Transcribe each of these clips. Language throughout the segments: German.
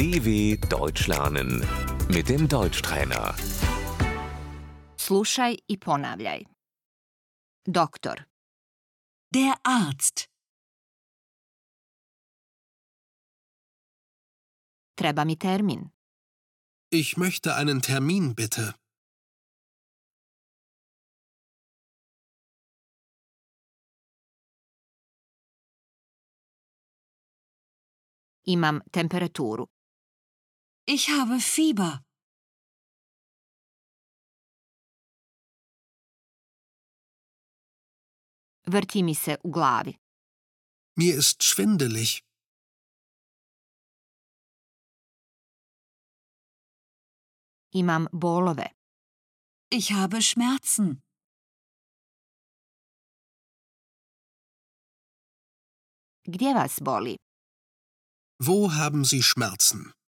DW Deutsch lernen mit dem Deutschtrainer. Slušaj i ponavljaj. Doktor, Der Arzt. treba mi termin. Ich möchte einen Termin bitte. Imam temperaturu. Ich habe Fieber. Vrti mi se u glavi. Mir ist schwindelig. Imam bolove. Ich habe Schmerzen. Gdje vas boli? Wo haben Sie Schmerzen?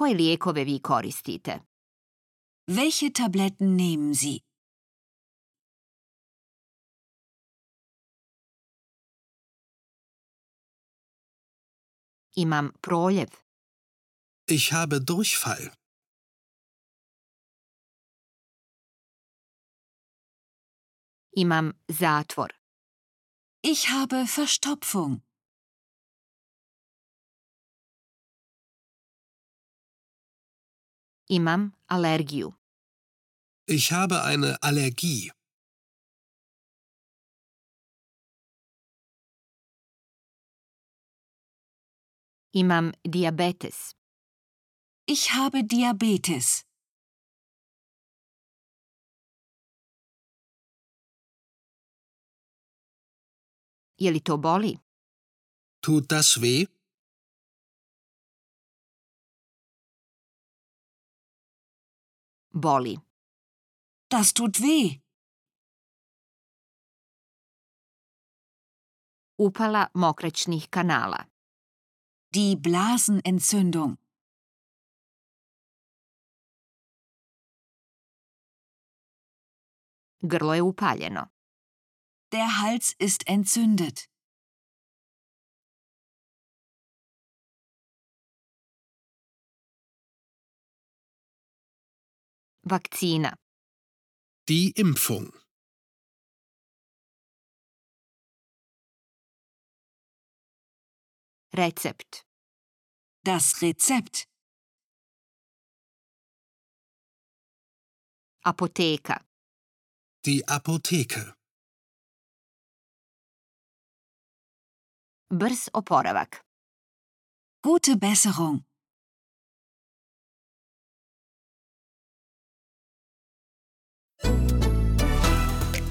Koje lijekove vi koristite? Welche Tabletten nehmen Sie? Imam proljev. Ich habe Durchfall. Imam zatvor. Ich habe Verstopfung. Imam alergiju. Ich habe eine Allergie. Imam dijabetes. Ich habe Diabetes. Je li to boli? Tut das weh? Boli. Das tut weh. Upala mokraćnih kanala. Die Blasenentzündung. Grlo je upaljeno. Der Hals ist entzündet. Vakcina. Die Impfung. Recept. Das Rezept. Apoteka. Die Apotheke. Brz oporavak. Gute Besserung.